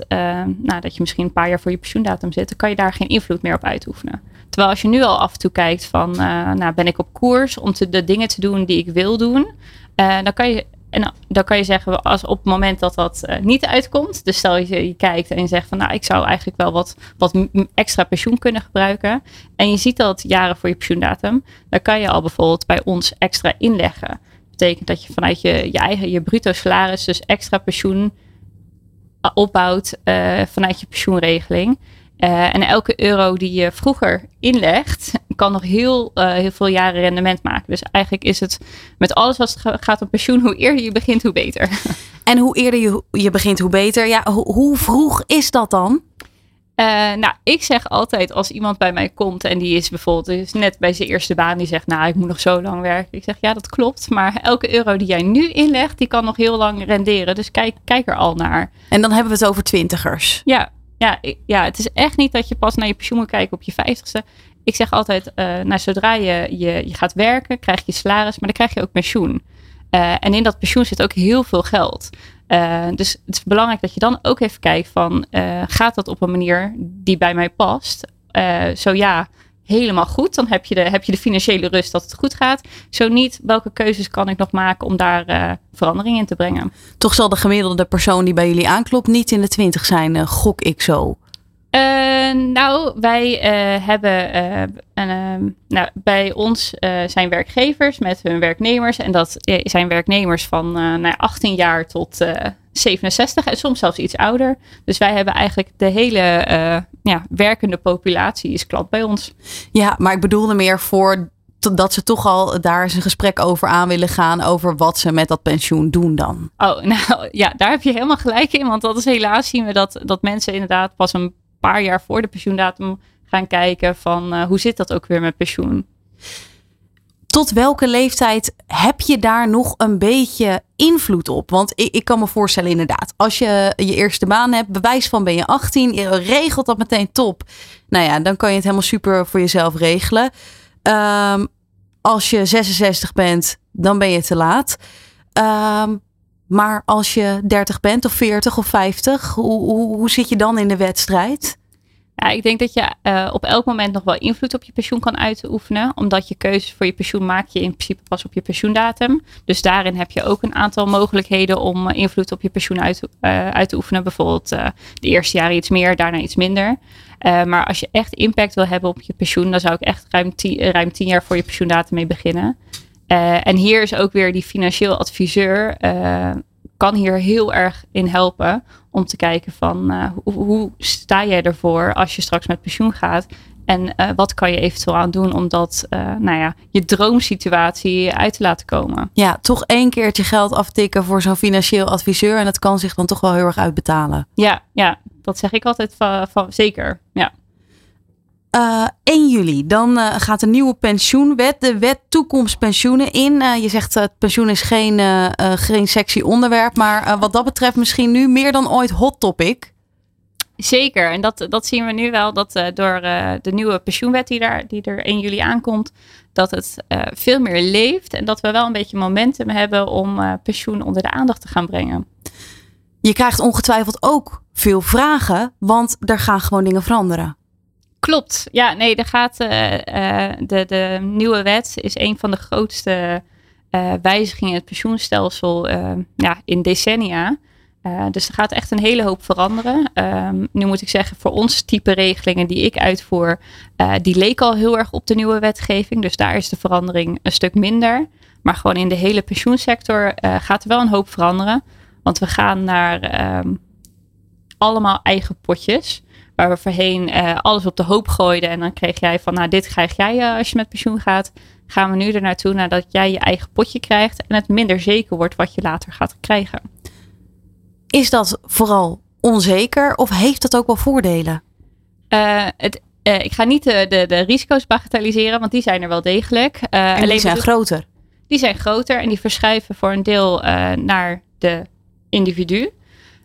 Speaker 4: nou, dat je misschien een paar jaar voor je pensioendatum zit, dan kan je daar geen invloed meer op uitoefenen. Terwijl als je nu al af en toe kijkt van, uh, nou ben ik op koers om te, de dingen te doen die ik wil doen, uh, dan kan je en dan kan je zeggen, als op het moment dat dat uh, niet uitkomt, dus stel je, kijkt en je zegt van nou, ik zou eigenlijk wel wat, wat extra pensioen kunnen gebruiken. En je ziet dat jaren voor je pensioendatum, dan kan je al bijvoorbeeld bij ons extra inleggen betekent dat je vanuit je, je eigen, je bruto salaris, dus extra pensioen opbouwt vanuit je pensioenregeling. Uh, en elke euro die je vroeger inlegt, kan nog heel, uh, heel veel jaren rendement maken. Dus eigenlijk is het met alles wat gaat om pensioen, hoe eerder je begint, hoe beter.
Speaker 2: En hoe eerder je, je begint, hoe beter. Ja, ho hoe vroeg is dat dan?
Speaker 4: Uh, nou, ik zeg altijd als iemand bij mij komt en die is bijvoorbeeld is net bij zijn eerste baan, die zegt, nou, ik moet nog zo lang werken. Ik zeg, ja, dat klopt, maar elke euro die jij nu inlegt, die kan nog heel lang renderen. Dus kijk, kijk er al naar.
Speaker 2: En dan hebben we het over twintigers.
Speaker 4: Ja, ja, ja, het is echt niet dat je pas naar je pensioen moet kijken op je vijftigste. Ik zeg altijd, uh, nou, zodra je, je, je gaat werken, krijg je salaris, maar dan krijg je ook pensioen. Uh, en in dat pensioen zit ook heel veel geld. Uh, dus het is belangrijk dat je dan ook even kijkt van, gaat dat op een manier die bij mij past? Zo ja, helemaal goed. Dan heb je, de, heb je de financiële rust dat het goed gaat. Zo niet, welke keuzes kan ik nog maken om daar verandering in te brengen?
Speaker 2: Toch zal de gemiddelde persoon die bij jullie aanklopt niet in de twintig zijn, gok ik zo.
Speaker 4: Uh, nou, wij uh, hebben uh, een, nou, bij ons zijn werkgevers met hun werknemers. En dat zijn werknemers van nou, 18 jaar tot 67 en soms zelfs iets ouder. Dus wij hebben eigenlijk de hele ja, werkende populatie is klant bij ons.
Speaker 2: Ja, maar ik bedoelde meer voor dat ze toch al daar eens een gesprek over aan willen gaan. Over wat ze met dat pensioen doen dan.
Speaker 4: Oh, nou ja, daar heb je helemaal gelijk in. Want dat is helaas zien we dat, dat mensen inderdaad pas een paar jaar voor de pensioendatum gaan kijken van uh, hoe zit dat ook weer met pensioen.
Speaker 2: Tot welke leeftijd heb je daar nog een beetje invloed op? Want ik, ik, kan me voorstellen inderdaad, als je je eerste baan hebt, bewijs van ben je 18, je regelt dat meteen top. Nou ja, dan kan je het helemaal super voor jezelf regelen. Um, als je 66 bent, dan ben je te laat. Um, maar als je 30 bent of 40 of 50, hoe, hoe, hoe zit je dan in de wedstrijd?
Speaker 4: Ja, ik denk dat je uh, op elk moment nog wel invloed op je pensioen kan uitoefenen. Omdat je keuzes voor je pensioen maak je in principe pas op je pensioendatum. Dus daarin heb je ook een aantal mogelijkheden om uh, invloed op je pensioen uit, uh, uit te oefenen. Bijvoorbeeld de eerste jaren iets meer, daarna iets minder. maar als je echt impact wil hebben op je pensioen, dan zou ik echt ruim tien, ruim tien jaar voor je pensioendatum mee beginnen. Uh, en hier is ook weer die financieel adviseur uh, kan hier heel erg in helpen om te kijken van uh, hoe, hoe, sta jij ervoor als je straks met pensioen gaat en wat kan je eventueel aan doen om dat, nou ja, je droomsituatie uit te laten komen.
Speaker 2: Ja, toch één keertje geld aftikken voor zo'n financieel adviseur en dat kan zich dan toch wel heel erg uitbetalen.
Speaker 4: Ja, ja dat zeg ik altijd van, van zeker. Ja.
Speaker 2: Uh, 1 juli, dan uh, gaat de nieuwe pensioenwet, de wet toekomstpensioenen in. Uh, je zegt het pensioen is geen, geen sexy onderwerp, maar wat dat betreft misschien nu meer dan ooit hot topic.
Speaker 4: Zeker, en dat, dat zien we nu wel, dat door de nieuwe pensioenwet die, daar, die er 1 juli aankomt, dat het veel meer leeft en dat we wel een beetje momentum hebben om pensioen onder de aandacht te gaan brengen.
Speaker 2: Je krijgt ongetwijfeld ook veel vragen, want er gaan gewoon dingen veranderen.
Speaker 4: Klopt. Ja, nee, er gaat, uh, uh, de, de nieuwe wet is een van de grootste uh, wijzigingen in het pensioenstelsel ja, in decennia. Dus er gaat echt een hele hoop veranderen. Um, nu moet ik zeggen, voor ons type regelingen die ik uitvoer, die leken al heel erg op de nieuwe wetgeving. Dus daar is de verandering een stuk minder. Maar gewoon in de hele pensioensector gaat er wel een hoop veranderen. Want we gaan naar um, allemaal eigen potjes. Waar we voorheen alles op de hoop gooiden. En dan kreeg jij van, nou dit krijg jij als je met pensioen gaat. Gaan we nu er naartoe nadat jij je eigen potje krijgt. En het minder zeker wordt wat je later gaat krijgen.
Speaker 2: Is dat vooral onzeker of heeft dat ook wel voordelen?
Speaker 4: Uh, het, ik ga niet de, de, de, risico's bagatelliseren, want die zijn er wel degelijk.
Speaker 2: En die zijn groter?
Speaker 4: Die zijn groter en die verschuiven voor een deel naar de individu.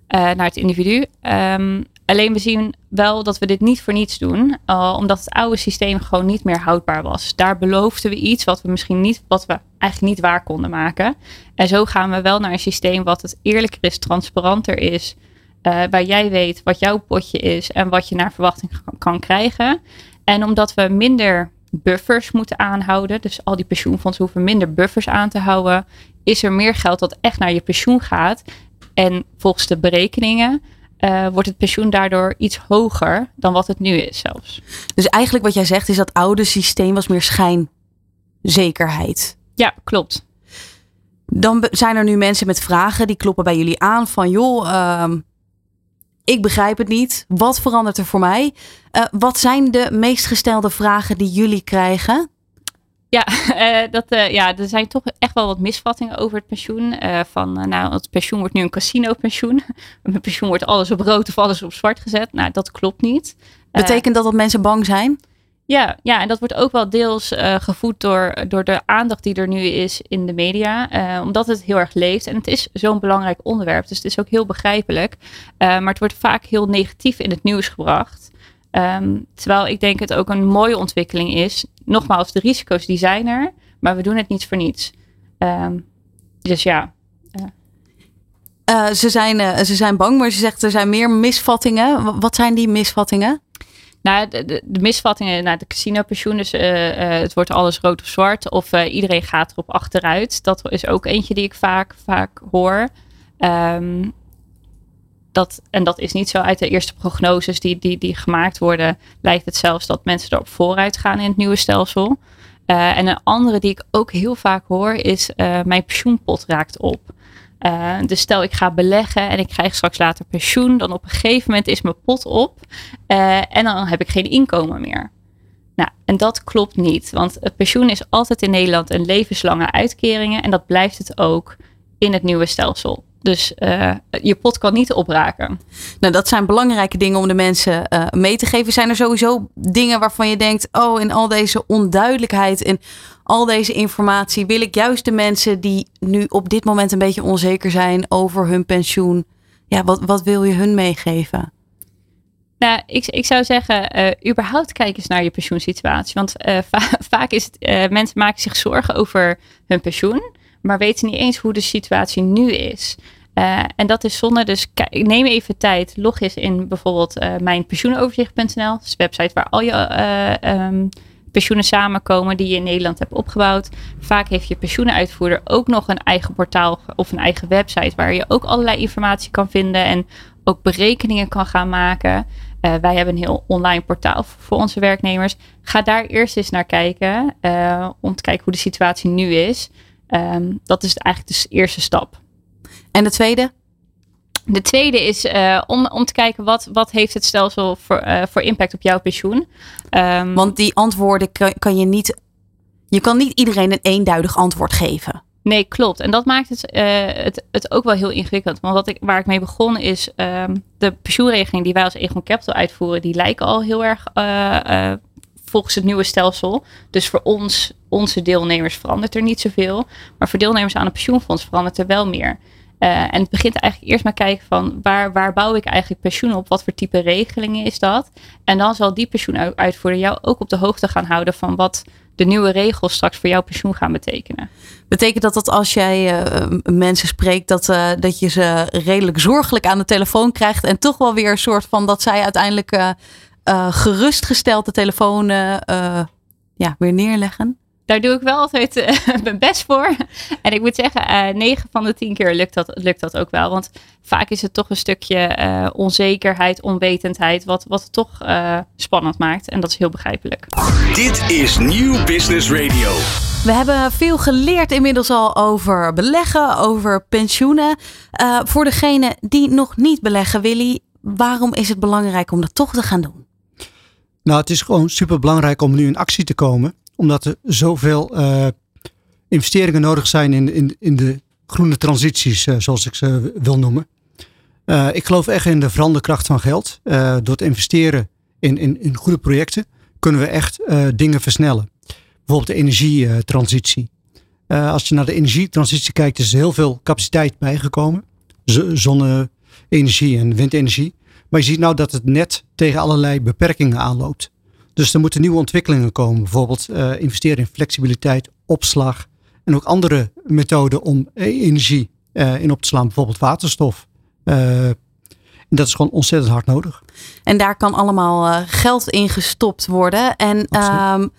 Speaker 4: naar het individu. Um, Alleen we zien wel dat we dit niet voor niets doen, uh, omdat het oude systeem gewoon niet meer houdbaar was. Daar beloofden we iets wat we misschien niet, wat we eigenlijk niet waar konden maken. En zo gaan we wel naar een systeem wat het eerlijker is, transparanter is, uh, waar jij weet wat jouw potje is en wat je naar verwachting kan krijgen. En omdat we minder buffers moeten aanhouden, dus al die pensioenfondsen hoeven minder buffers aan te houden, is er meer geld dat echt naar je pensioen gaat. En volgens de berekeningen uh, wordt het pensioen daardoor iets hoger dan wat het nu is zelfs.
Speaker 2: Dus eigenlijk wat jij zegt is dat oude systeem was meer schijnzekerheid.
Speaker 4: Ja, klopt.
Speaker 2: Dan zijn er nu mensen met vragen die kloppen bij jullie aan van joh, uh, ik begrijp het niet. Wat verandert er voor mij? Uh, wat zijn de meest gestelde vragen die jullie krijgen?
Speaker 4: Ja, uh, dat, uh, ja, er zijn toch echt wel wat misvattingen over het pensioen. Uh, van, nou, het pensioen wordt nu een casino-pensioen. Met pensioen wordt alles op rood of alles op zwart gezet. Nou, dat klopt niet.
Speaker 2: Betekent dat dat mensen bang zijn?
Speaker 4: Ja, ja, en dat wordt ook wel deels gevoed door, door de aandacht die er nu is in de media. omdat het heel erg leeft. En het is zo'n belangrijk onderwerp. Dus het is ook heel begrijpelijk. maar het wordt vaak heel negatief in het nieuws gebracht. Um, terwijl ik denk het ook een mooie ontwikkeling is. Nogmaals, de risico's die zijn er, maar we doen het niet voor niets. Um, dus ja.
Speaker 2: Uh. Uh, ze, zijn, uh, ze zijn bang, maar ze zegt er zijn meer misvattingen. Wat zijn die misvattingen?
Speaker 4: Nou, de, de, de misvattingen naar de casino-pensioen, dus het wordt alles rood of zwart, of iedereen gaat erop achteruit. Dat is ook eentje die ik vaak, vaak hoor. Um, dat, en dat is niet zo uit de eerste prognoses die, die, die gemaakt worden, lijkt het zelfs dat mensen erop vooruit gaan in het nieuwe stelsel. Uh, en een andere die ik ook heel vaak hoor is uh, mijn pensioenpot raakt op. Uh, dus stel ik ga beleggen en ik krijg straks later pensioen, dan op een gegeven moment is mijn pot op en dan heb ik geen inkomen meer. Nou, en dat klopt niet, want het pensioen is altijd in Nederland een levenslange uitkeringen en dat blijft het ook in het nieuwe stelsel. Dus uh, je pot kan niet opraken.
Speaker 2: Nou, dat zijn belangrijke dingen om de mensen uh, mee te geven. Zijn er sowieso dingen waarvan je denkt: oh, in al deze onduidelijkheid en al deze informatie wil ik juist de mensen die nu op dit moment een beetje onzeker zijn over hun pensioen. Ja, wat, wat wil je hun meegeven?
Speaker 4: Nou, ik, ik zou zeggen, uh, überhaupt kijk eens naar je pensioensituatie. Want va vaak is het, mensen maken zich zorgen over hun pensioon maar weten niet eens hoe de situatie nu is. Uh, en dat is zonde. Dus neem even tijd. Log eens in bijvoorbeeld uh, mijn pensioenoverzicht.nl. Dat is een website waar al je uh, um, pensioenen samenkomen die je in Nederland hebt opgebouwd. Vaak heeft je pensioenenuitvoerder ook nog een eigen portaal of een eigen website waar je ook allerlei informatie kan vinden en ook berekeningen kan gaan maken. wij hebben een heel online portaal voor onze werknemers. Ga daar eerst eens naar kijken om te kijken hoe de situatie nu is. Um, dat is eigenlijk de eerste stap.
Speaker 2: En de tweede?
Speaker 4: De tweede is uh, om, om te kijken wat, wat heeft het stelsel voor, uh, voor impact op jouw pensioen.
Speaker 2: Um, Want die antwoorden kan, kan, je niet. Je kan niet iedereen een eenduidig antwoord geven.
Speaker 4: Nee, klopt. En dat maakt het, uh, het, het ook wel heel ingewikkeld. Want wat ik, waar ik mee begon is um, de pensioenregeling die wij als Egon Capital uitvoeren, die lijken al heel erg volgens het nieuwe stelsel. Dus voor ons, onze deelnemers verandert er niet zoveel. Maar voor deelnemers aan een pensioenfonds verandert er wel meer. Uh, en het begint eigenlijk eerst maar kijken van waar, waar bouw ik eigenlijk pensioen op? Wat voor type regelingen is dat? En dan zal die pensioenuitvoerder jou ook op de hoogte gaan houden van wat de nieuwe regels straks voor jouw pensioen gaan betekenen.
Speaker 2: Betekent dat dat als jij uh, mensen spreekt, dat, uh, dat je ze redelijk zorgelijk aan de telefoon krijgt en toch wel weer een soort van dat zij uiteindelijk uh, gerustgesteld de telefoon ja, weer neerleggen?
Speaker 4: daar doe ik wel altijd uh, mijn best voor. En ik moet zeggen, uh, 9 van de 10 keer lukt dat, lukt dat ook wel. Want vaak is het toch een stukje uh, onzekerheid, onwetendheid, wat, wat het toch spannend maakt. En dat is heel begrijpelijk.
Speaker 1: Dit is Nieuw Business Radio.
Speaker 2: We hebben veel geleerd inmiddels al over beleggen, over pensioenen. voor degene die nog niet beleggen, Willy, waarom is het belangrijk om dat toch te gaan doen?
Speaker 3: Nou, het is gewoon super belangrijk om nu in actie te komen, omdat er zoveel uh, investeringen nodig zijn in, in, in de groene transities, uh, zoals ik ze wil noemen. Ik geloof echt in de veranderkracht van geld. door te investeren in, in, in goede projecten kunnen we echt dingen versnellen. Bijvoorbeeld de energietransitie. als je naar de energietransitie kijkt, is er heel veel capaciteit bijgekomen. Zonne-energie en windenergie. Maar je ziet nou dat het net tegen allerlei beperkingen aanloopt. Dus er moeten nieuwe ontwikkelingen komen. Bijvoorbeeld uh, investeren in flexibiliteit, opslag en ook andere methoden om eh, energie uh, in op te slaan. Bijvoorbeeld waterstof. en dat is gewoon ontzettend hard nodig.
Speaker 2: En daar kan allemaal geld in gestopt worden. En um,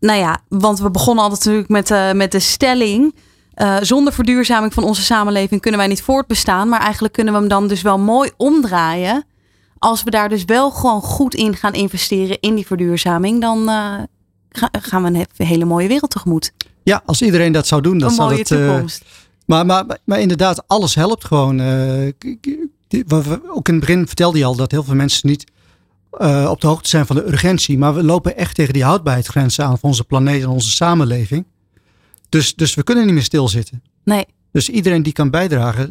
Speaker 2: nou ja, want we begonnen altijd natuurlijk met, met de stelling. Uh, zonder verduurzaming van onze samenleving kunnen wij niet voortbestaan. Maar eigenlijk kunnen we hem dan dus wel mooi omdraaien. Als we daar dus wel gewoon goed in gaan investeren in die verduurzaming, dan uh, gaan we een hele mooie wereld tegemoet.
Speaker 3: Ja, als iedereen dat zou doen, dan
Speaker 2: een
Speaker 3: zou
Speaker 2: mooie
Speaker 3: het.
Speaker 2: toekomst.
Speaker 3: Uh, maar, maar, maar inderdaad, alles helpt gewoon. ook in het begin vertelde je al dat heel veel mensen niet op de hoogte zijn van de urgentie. Maar we lopen echt tegen die houdbaarheidsgrenzen aan van onze planeet en onze samenleving. Dus, dus we kunnen niet meer stilzitten.
Speaker 2: Nee.
Speaker 3: Dus iedereen die kan bijdragen,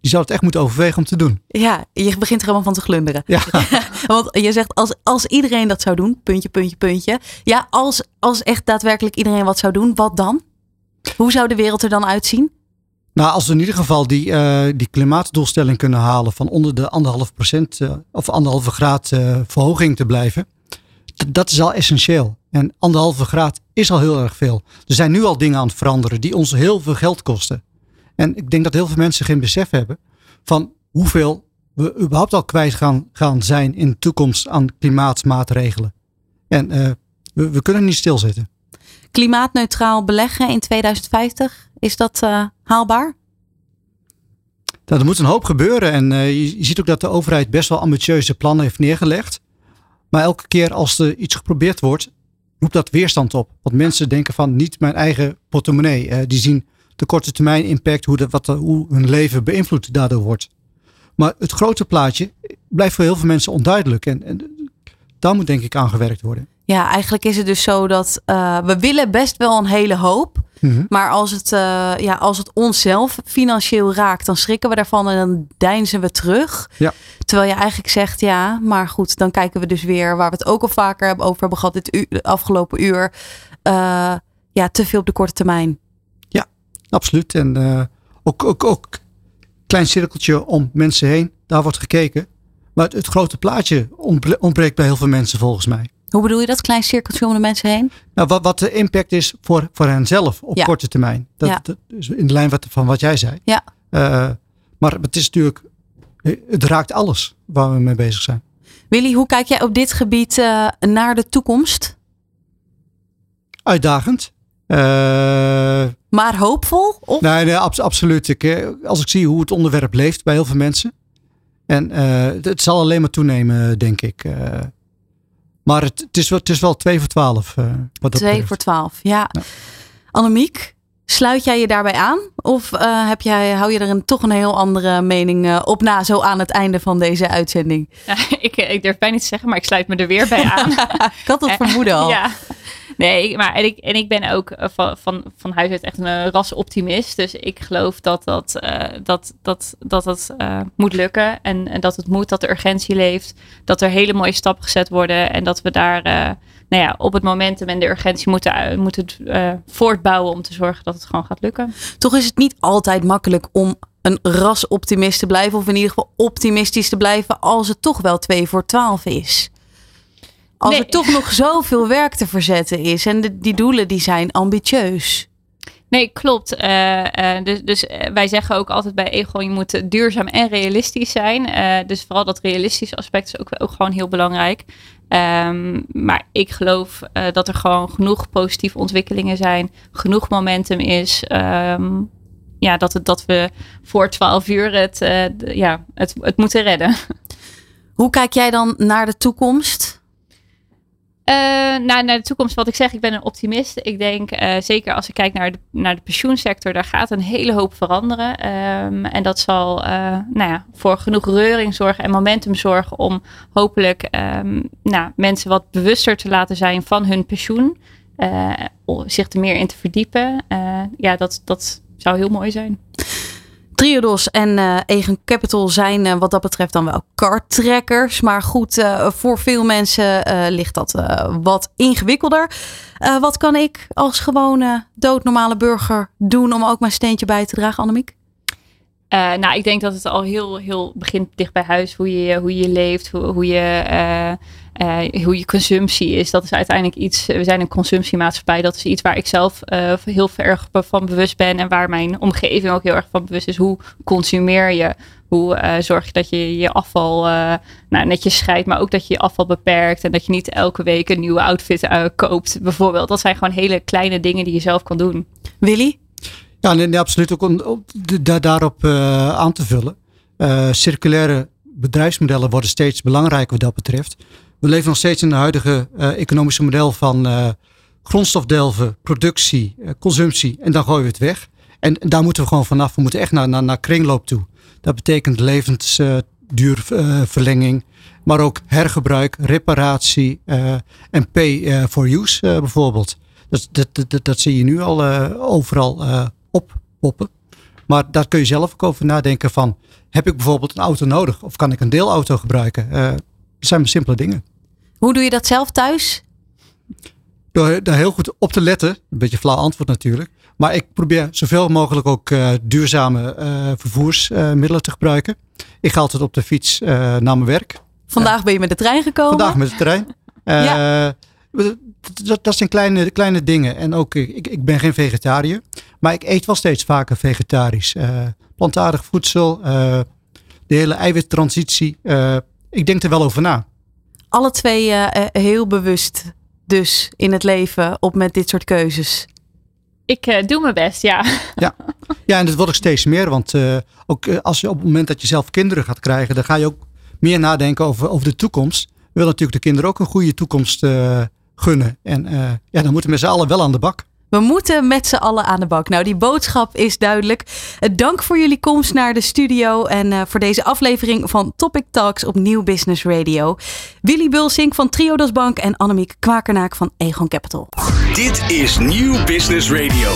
Speaker 3: die zou het echt moeten overwegen om te doen.
Speaker 2: Ja, je begint er helemaal van te glunderen.
Speaker 3: Ja.
Speaker 2: Want je zegt als, als iedereen dat zou doen, puntje, puntje, puntje. Ja, als, als echt daadwerkelijk iedereen wat zou doen, wat dan? Hoe zou de wereld er dan uitzien?
Speaker 3: Nou, als we in ieder geval die, uh, die klimaatdoelstelling kunnen halen van onder de anderhalf procent uh, of anderhalve graad uh, verhoging te blijven. Dat is al essentieel. En anderhalve graad is al heel erg veel. Er zijn nu al dingen aan het veranderen die ons heel veel geld kosten. En ik denk dat heel veel mensen geen besef hebben van hoeveel we überhaupt al kwijt gaan, gaan zijn in de toekomst aan klimaatmaatregelen. En uh, we, we, kunnen niet stilzitten.
Speaker 2: Klimaatneutraal beleggen in 2050, is dat uh, haalbaar?
Speaker 3: Nou, er moet een hoop gebeuren. En uh, je, je ziet ook dat de overheid best wel ambitieuze plannen heeft neergelegd. Maar elke keer als er iets geprobeerd wordt, roept dat weerstand op. Want mensen denken van niet mijn eigen portemonnee. Uh, die zien de korte termijn impact, hoe, de, wat, hoe hun leven beïnvloed daardoor wordt. Maar het grote plaatje blijft voor heel veel mensen onduidelijk. En, en daar moet denk ik aan gewerkt worden.
Speaker 2: Ja, eigenlijk is het dus zo dat uh, we willen best wel een hele hoop. Mm -hmm. Maar als het, uh, ja, als het onszelf financieel raakt, dan schrikken we daarvan en dan deinzen we terug.
Speaker 3: Ja.
Speaker 2: Terwijl je eigenlijk zegt, ja, maar goed, dan kijken we dus weer waar we het ook al vaker hebben over hebben gehad dit uur, afgelopen uur. Uh, ja, te veel op de korte termijn.
Speaker 3: Ja, absoluut. En ook, ook, ook klein cirkeltje om mensen heen, daar wordt gekeken. Maar het, het grote plaatje ontbreekt bij heel veel mensen volgens mij.
Speaker 2: Hoe bedoel je dat? Klein cirkeltje om de mensen heen?
Speaker 3: Nou, wat, wat de impact is voor, voor hen zelf op
Speaker 2: ja.
Speaker 3: korte termijn. Dat,
Speaker 2: Ja.
Speaker 3: dat is in de lijn wat, van wat jij zei.
Speaker 2: Ja.
Speaker 3: Uh, maar het is natuurlijk, het raakt alles waar we mee bezig zijn.
Speaker 2: Willy, hoe kijk jij op dit gebied uh, naar de toekomst?
Speaker 3: Uitdagend. Uh,
Speaker 2: maar hoopvol? Of?
Speaker 3: Nee, nee ab absoluut. Ik, als ik zie hoe het onderwerp leeft bij heel veel mensen. En het zal alleen maar toenemen, denk ik. Maar het, het, is wel, het is wel 2 voor 12. Uh, wat
Speaker 2: 2 voor 12, ja. ja. Annemiek, sluit jij je daarbij aan? Of uh, heb jij, hou je er een, toch een heel andere mening uh, op na, zo aan het einde van deze uitzending?
Speaker 4: Ja, ik, ik durf bijna niet te zeggen, maar ik sluit me er weer bij aan.
Speaker 2: ik had het vermoeden al.
Speaker 4: Ja. Nee, maar en ik, en ik ben ook van, van, van huis uit echt een rasoptimist. Dus ik geloof dat dat, uh, dat, dat, dat, dat moet lukken. En, en dat het moet, dat de urgentie leeft. Dat er hele mooie stappen gezet worden. En dat we daar nou ja, op het momentum en de urgentie moeten, moeten voortbouwen om te zorgen dat het gewoon gaat lukken.
Speaker 2: Toch is het niet altijd makkelijk om een rasoptimist te blijven. Of in ieder geval optimistisch te blijven als het toch wel 2 voor 12 is. Als nee. er toch nog zoveel werk te verzetten is. En de, die doelen die zijn ambitieus.
Speaker 4: Nee, klopt. Uh, uh, dus dus uh, wij zeggen ook altijd bij Egon, je moet duurzaam en realistisch zijn. dus vooral dat realistische aspect is ook, ook gewoon heel belangrijk. Ehm, maar ik geloof dat er gewoon genoeg positieve ontwikkelingen zijn, genoeg momentum is. Ehm, ja, dat, het, dat we voor 12 uur het, ja, het, het moeten redden.
Speaker 2: Hoe kijk jij dan naar de toekomst?
Speaker 4: Uh, naar de toekomst, wat ik zeg, ik ben een optimist. Ik denk, uh, zeker als ik kijk naar de, naar de pensioensector, daar gaat een hele hoop veranderen. Um, en dat zal uh, nou ja, voor genoeg reuring zorgen en momentum zorgen om hopelijk um, nou, mensen wat bewuster te laten zijn van hun pensioen. zich er meer in te verdiepen. ja, dat, dat zou heel mooi zijn.
Speaker 2: Triodos en uh, Egen Capital zijn uh, wat dat betreft dan wel karttrekkers. Maar goed, uh, voor veel mensen ligt dat wat ingewikkelder. wat kan ik als gewone doodnormale burger doen om ook mijn steentje bij te dragen, Annemiek?
Speaker 4: nou, ik denk dat het al heel, heel begint dicht bij huis. Hoe je, hoe je leeft, hoe, hoe je uh, hoe je consumptie is, dat is uiteindelijk iets. We zijn een consumptiemaatschappij. Dat is iets waar ik zelf uh, heel erg van bewust ben. En waar mijn omgeving ook heel erg van bewust is. Hoe consumeer je? Hoe uh, zorg je dat je je afval nou, netjes scheidt, maar ook dat je je afval beperkt. En dat je niet elke week een nieuwe outfit koopt, bijvoorbeeld. Dat zijn gewoon hele kleine dingen die je zelf kan doen.
Speaker 2: Willy?
Speaker 3: Ja, nee, nee absoluut. Ook om daarop aan te vullen. circulaire bedrijfsmodellen worden steeds belangrijker wat dat betreft. We leven nog steeds in het huidige uh, economische model van uh, grondstofdelven, productie, uh, consumptie en dan gooien we het weg. En, daar moeten we gewoon vanaf. We moeten echt naar, naar, naar kringloop toe. Dat betekent levensduurverlenging, maar ook hergebruik, reparatie en pay for use bijvoorbeeld. Dat, dat, dat, dat, zie je nu al overal oppoppen. Maar daar kun je zelf ook over nadenken van, heb ik bijvoorbeeld een auto nodig of kan ik een deelauto gebruiken? dat zijn simpele dingen.
Speaker 2: Hoe doe je dat zelf thuis?
Speaker 3: Door daar heel goed op te letten. Een beetje flauw antwoord natuurlijk. Maar ik probeer zoveel mogelijk ook uh, duurzame uh, vervoersmiddelen te gebruiken. Ik ga altijd op de fiets uh, naar mijn werk.
Speaker 2: Vandaag ben je met de trein gekomen?
Speaker 3: Vandaag met de trein. ja. dat, dat, zijn kleine, kleine dingen. En ook, ik, ik ben geen vegetariër. Maar ik eet wel steeds vaker vegetarisch. plantaardig voedsel. de hele eiwittransitie. ik denk er wel over na
Speaker 2: alle twee uh, heel bewust dus in het leven op met dit soort keuzes?
Speaker 4: Ik uh, doe mijn best, ja.
Speaker 3: ja. Ja, en dat wordt ook steeds meer. Want uh, ook als je op het moment dat je zelf kinderen gaat krijgen, dan ga je ook meer nadenken over, over de toekomst. We willen natuurlijk de kinderen ook een goede toekomst gunnen. En ja, dan moeten we met z'n allen wel aan de bak.
Speaker 2: We moeten met z'n allen aan de bak. Nou, die boodschap is duidelijk. Dank voor jullie komst naar de studio en uh, voor deze aflevering van Topic Talks op Nieuw Business Radio. Willy Bulsink van Triodos Bank en Annemiek Kwakernaak van Egon Capital.
Speaker 1: Dit is Nieuw Business Radio.